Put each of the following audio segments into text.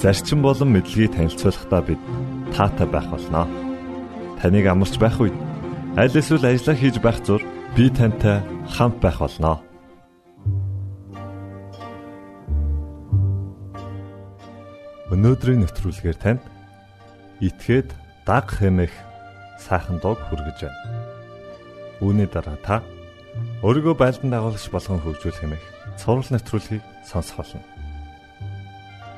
зарчим болон мэдлэгийг танилцуулахдаа бид таатай байх болноо. Таныг амарч байх үед аль эсвэл ажиллаа хийж байх зур би тантай хамт байх болноо. Өнөөдрийн нэвтрүүлгээр танд итгээд даг хэмэх сайхан дуу хүргэж байна. Үүний дараа та өөрийгөө байлдан дагуулагч болгон хөгжүүлэх хэмэх цуврал нэвтрүүлгийг сонсох болно.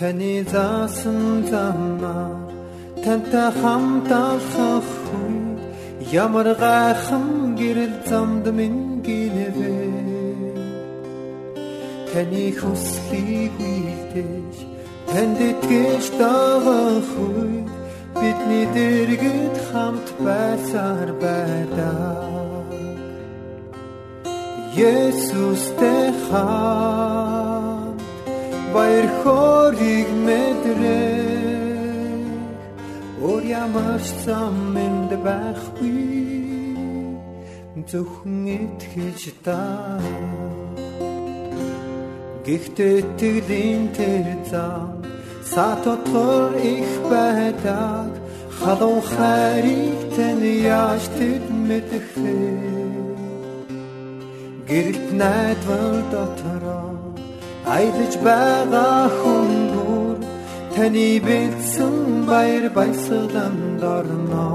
Таны заасан замаар тантай хамт алхах үед ямар гайхан гэрэл замд минь гинэвэ. Таны хүслийг үйлдэж танд итгэж дагах үед бидний дэргэд хамт байсаар байдаа Есүстэй хамт баяр хориг мэдрээ Ор ямар самэнд байхгүй. Зөвхөн итгэж та. Гэхдээ тэглийн тэр зам сатотгор их байдаг. Халуун хайрыг тань яаж тэд мэдэх вэ? Гэрэлт найдвар дотороо аялаж байгаа хүн бүр таны бэлдсэн баяр баясгаланд орно.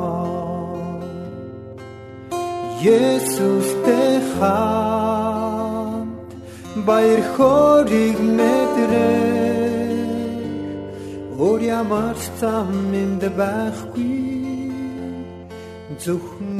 Есүстэй хамт баяр хориг мэдрээ Өөр ямар зам минь байхгүй зөвхөн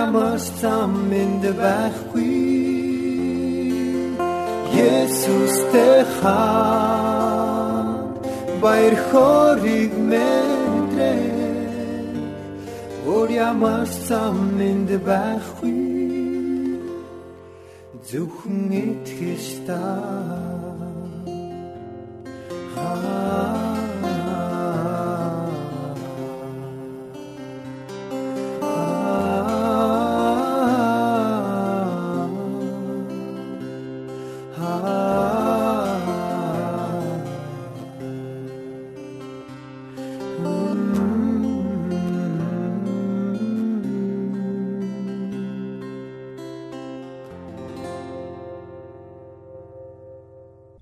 Өөр ямар зам минь байхгүй. Есүстэй хаа баяр хориг мэдрээ Өөр ямар зам минь байхгүй. Зөвхөн итгэж та хаа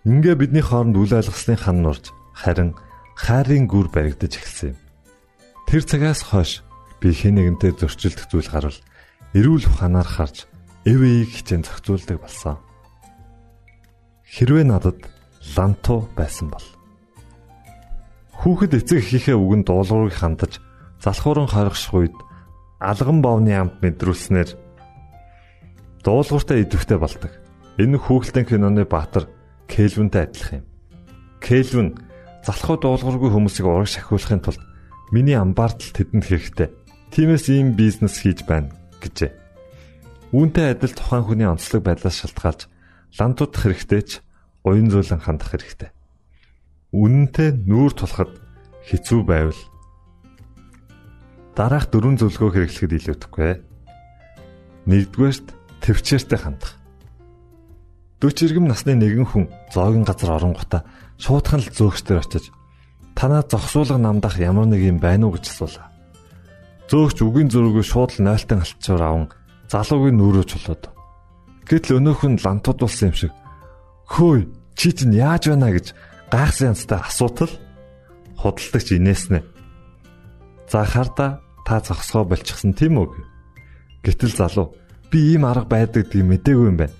Ингээ бидний хооронд үл ойлгоснын хан нурж харин хайрын гүр баригдаж эхэлсэн юм. Тэр цагаас хойш би хэн нэгэнтэй зөрчилдөх зүйл гарвал эрүүл ухаанаар харж эвэйг хичээн зохицуулдаг болсон. Хэрвээ надад ланту байсан бол хүүхэд эцэг эхийнхээ үгэнд дуулуурыг хандаж залхууран хоригших үед алган бовны амт мэдрүүлснээр дуулууртай идэвхтэй болдог. Энэ хүүхэлдэйн киноны баатар Кельвинтэй адилхан юм. Кельвин залхуу дуулуургүй хүмүүсийг ураг шахиулахын тулд миний амбаартал тэдэнд хэрэгтэй. Тиймээс ийм бизнес хийж байна гэжээ. Үүнтэй адил тухайн хүний онцлог байдлаас шалтгаалж лантуудах хэрэгтэй ч уян зөөлөн хандах хэрэгтэй. Үнэнтэй нүүр тулахад хэцүү байвал дараах дөрвөн зөвлөгөө хэрэглэхэд илүүдэхгүй. Нэгдүгээрт төвчээртэй хандах. 40 иргэм насны нэгэн хүн зоогийн газар оронгота шуудхан л зөөгчдөр очиж танаа зогсуулга намдах ямар нэг юм байна уу гэж асуулаа. Зөөгч үгийн зөрүүгөө шууд л нойлтон алтчаар аван залуугийн нүрөө чулууд. Гэтэл өнөөх нь лантуудулсан юм шиг хөөе чи чинь яаж байна гэж гайхсан янзтай асуутал худалдагч инээснэ. За харда та зогсгоо болчихсон тийм үү? Гэтэл залуу би ийм арга байдаг гэдгийг мдээгүй юм байна.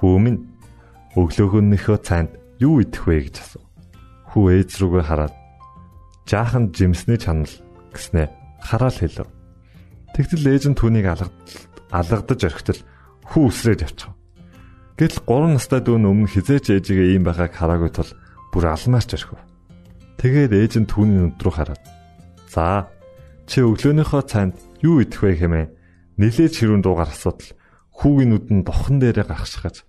Хүү минь өглөөгөнийхөө цайнд юу идэх вэ гэж асуув. Хүү ээж рүүгээ хараад жаахан жимсний чанал гэснээ хараал хэлв. Тэгтэл ээж нь түүнийг алгадаж орхитол хүү үсрээд явчихав. Гэтэл 3 настай дүү өмнө хизээч ээжигээ ийм байгааг хараагүй тул бүр алмаарч орхив. Тэгээд ээж нь түүний нүд рүү хараад "За, чи өглөөнийхөө цайнд юу идэх вэ хэмээн нилээж хэрүүн дуугаар асуудал хүүгийн нүдэн бохон дээрээ гаргашгаж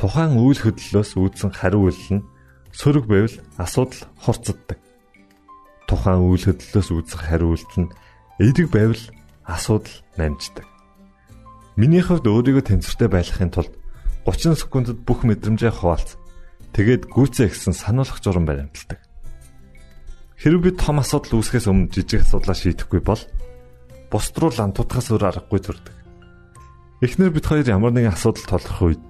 тухайн үйл хөдлөлөөс үүдсэн хариу үйлдэл нь сөрөг байвал асуудал хурцддаг. Тухайн үйл хөдлөлөөс үүдсэн хариу үйлдэл нь эерэг байвал асуудал намждаг. Миний хувьд өөрийгөө тэнцвэртэй байлгахын тулд 30 секундэд бүх мэдрэмжээ хуваалц. Тэгээд гүйцээ гэсэн сануулгах журам баримталдаг. Хэрвээ би том асуудал үүсгэхээс өмнө жижиг асуудлаа шийдэхгүй бол бусд руу лантуудахаас өөр аргагүй төрдөг. Эхнэр бид хоёр ямар нэгэн асуудал толгох үед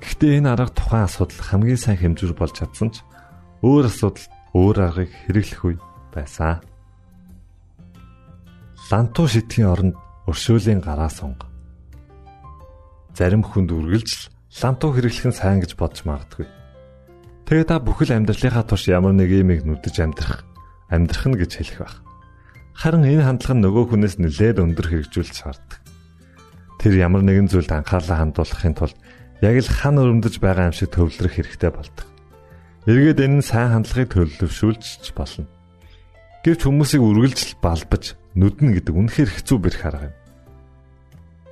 Гэхдээ энэ арга тухайн асуудал хамгийн сайн хэмжүүр болж чадсан ч өөр асуудал өөр аргыг хэрэглэх үе байсан. Лантуу шидхийн оронд өршөөлийн гараа сунг. Зарим хүнд үргэлж лантуу хэрэглэх нь сайн гэж бодож магадгүй. Тэгээ та бүхэл амьдралынхаа турш ямар нэг юмыг нүдэж амьдрах, амьдрах нь гэж хэлэх байх. Харин энэ хандлага нь нөгөө хүнээс нэлээд өндөр хэрэгжүүлж шаарддаг. Тэр ямар нэгэн зүйлд анхаарлаа хандуулахын тулд яг л хан өрөмдөж байгаа юм шиг төвлөрөх хэрэгтэй болдог. Эргээд энэ нь сайн хандлагыг төлөвшүүлж болно. Гэвч хүмүүсийг үргэлжл балбаж нүднэ гэдэг үнэхээр хэцүү бэрх арга юм.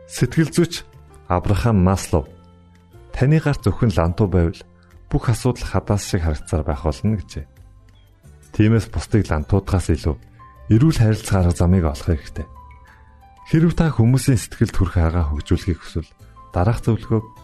Сэтгэл зүйч Абрахам Маслов таны гарт зөвхөн лантуу байвал бүх асуудал хадаас шиг харагцаар байх болно гэжээ. Тиймээс бусдыг лантуудгаас илүү эрүүл харилцаа арга замыг олох хэрэгтэй. Хэрв та хүмүүсийн сэтгэл төрх арга хөгжүүлэхийг хүсвэл дараах зөвлөгөөг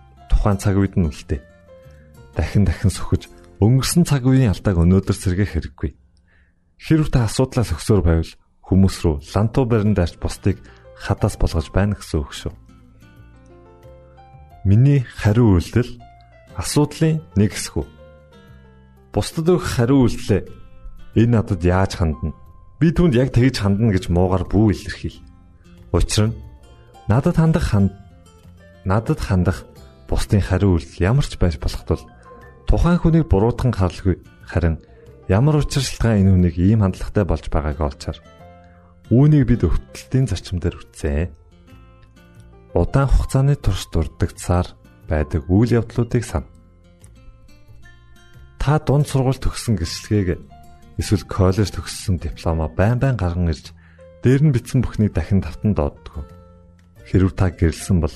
тухайн цаг үед нь үлдээ. Дахин дахин сөхөж өнгөрсөн цаг үеийн алдааг өнөөдөр сэргээх хэрэггүй. Хэрв та асуудлаас өгсөөр байвал хүмүүс рүү лантуу барин даарч бусдыг хадаас болгож байна гэсэн үг шүү. Миний хариу үйлдэл асуудлын нэг хэсэг. Бусдад өгөх хариу үйлдэлээ Энэ надад яаж хандна? Би түүнд яг тэгж хандна гэж муугар бүү илэрхийл. Учир нь надад хандах ханд надад хандах бусдын хариу үйлдэл ямар ч байж болох тул тухайн хүнийг буруутган харлгүй харин ямар учиршилтгаан энэ хүнийг ийм хандлагатай болж байгааг олчаар үүнийг бид өвтөлтийн зарчим дээр үтсэн. Удаан хугацааны турш дурддагцаар байдаг үйл явдлуудыг сан. Та дунд сургууль төгссөн гэрчлэгийг эсвэл коллеж төгссөн дипломоо байн байн гарган ирж дээр нь бичсэн бүхнийг дахин тавтан дооддог. Хэрвээ та гэрэлсэн бол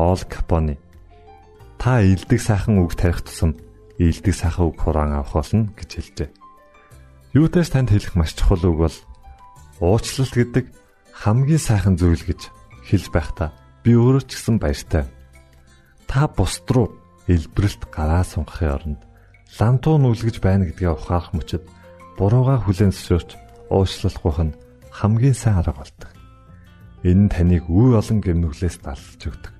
Ол Капони та илдэг сайхан үг тарих тусам илдэг сайхан үг хураан авах болно гэж хэлжээ. Юутай ч танд хэлэх маш чухал үг бол уучлалт гэдэг хамгийн сайхан зүйл гэж хэлж байхдаа би өөрөө ч гэсэн баяртай. Та бусд руу элбэрэлт гараа сунгахын оронд лантуу нүлгэж байна гэдгээ ухаарах мөчөд бурууга хүлээн зөвшөөрч уучлалгүйх нь хамгийн сайн арга болдог. Энэ нь таныг үе олон гэмнүглээс далж өгдөг.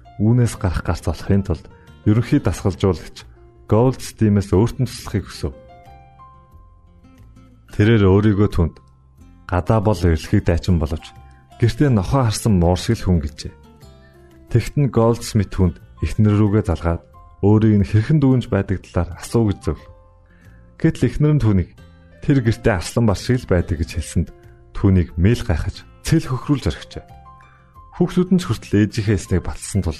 үүнээс гарах гарц олохын тулд ерөнхий дасгалжуулагч Gold Steam-ээс өөртөө туслахыг хүсв. Тэрээр өөрийгөө түнд гадаа бол эрэлхийг дайчин боловч гэртээ нохоо харсан муур шиг л хүн гэжээ. Тэгтэн Голдсмит хүнд эхнэр рүүгээ залгаад өөрийг нь хэрхэн дүүнж байдаг талаар асуу гэж зөв. Гэтэл эхнэр нь түүнийг тэр гэртээ арслан бар шиг л байдаг гэж хэлсэнд түүнийг мэйл гайхаж цэл хөхрүүлж орхижээ. Хүүхдүүд нь ч хүртэл ээжийнхээ эснийг батлсан тул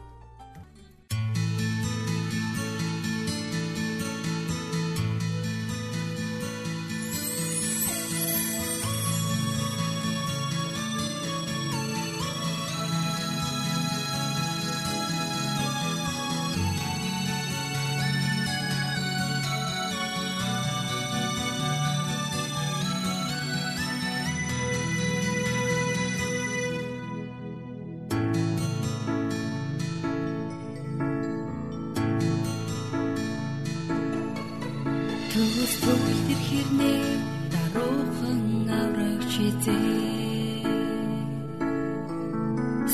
Төгс төгөл тэр хэрнээ даруухан аврагч эзээ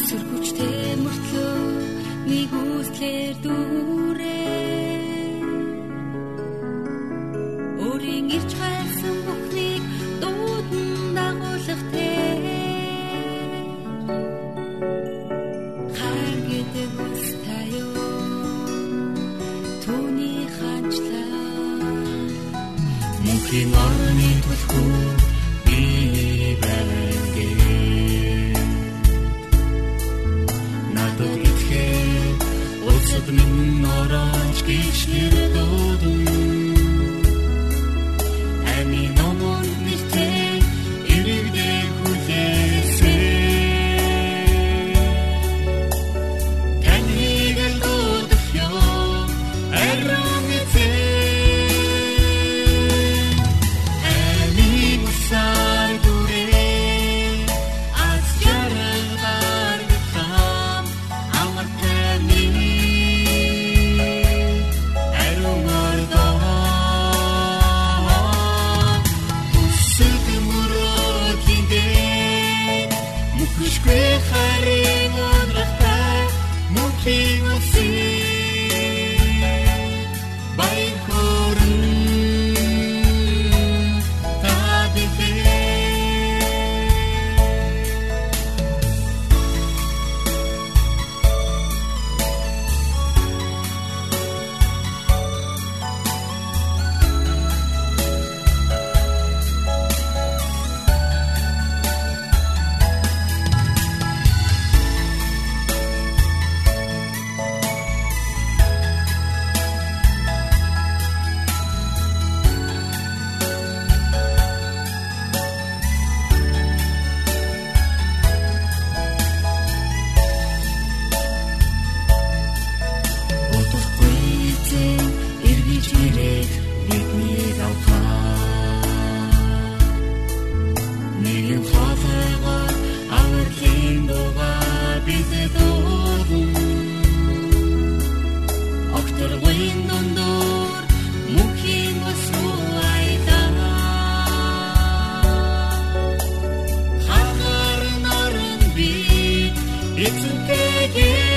Сөргөчтэй мөртлөө нэг үслэр дүүрээ It's a.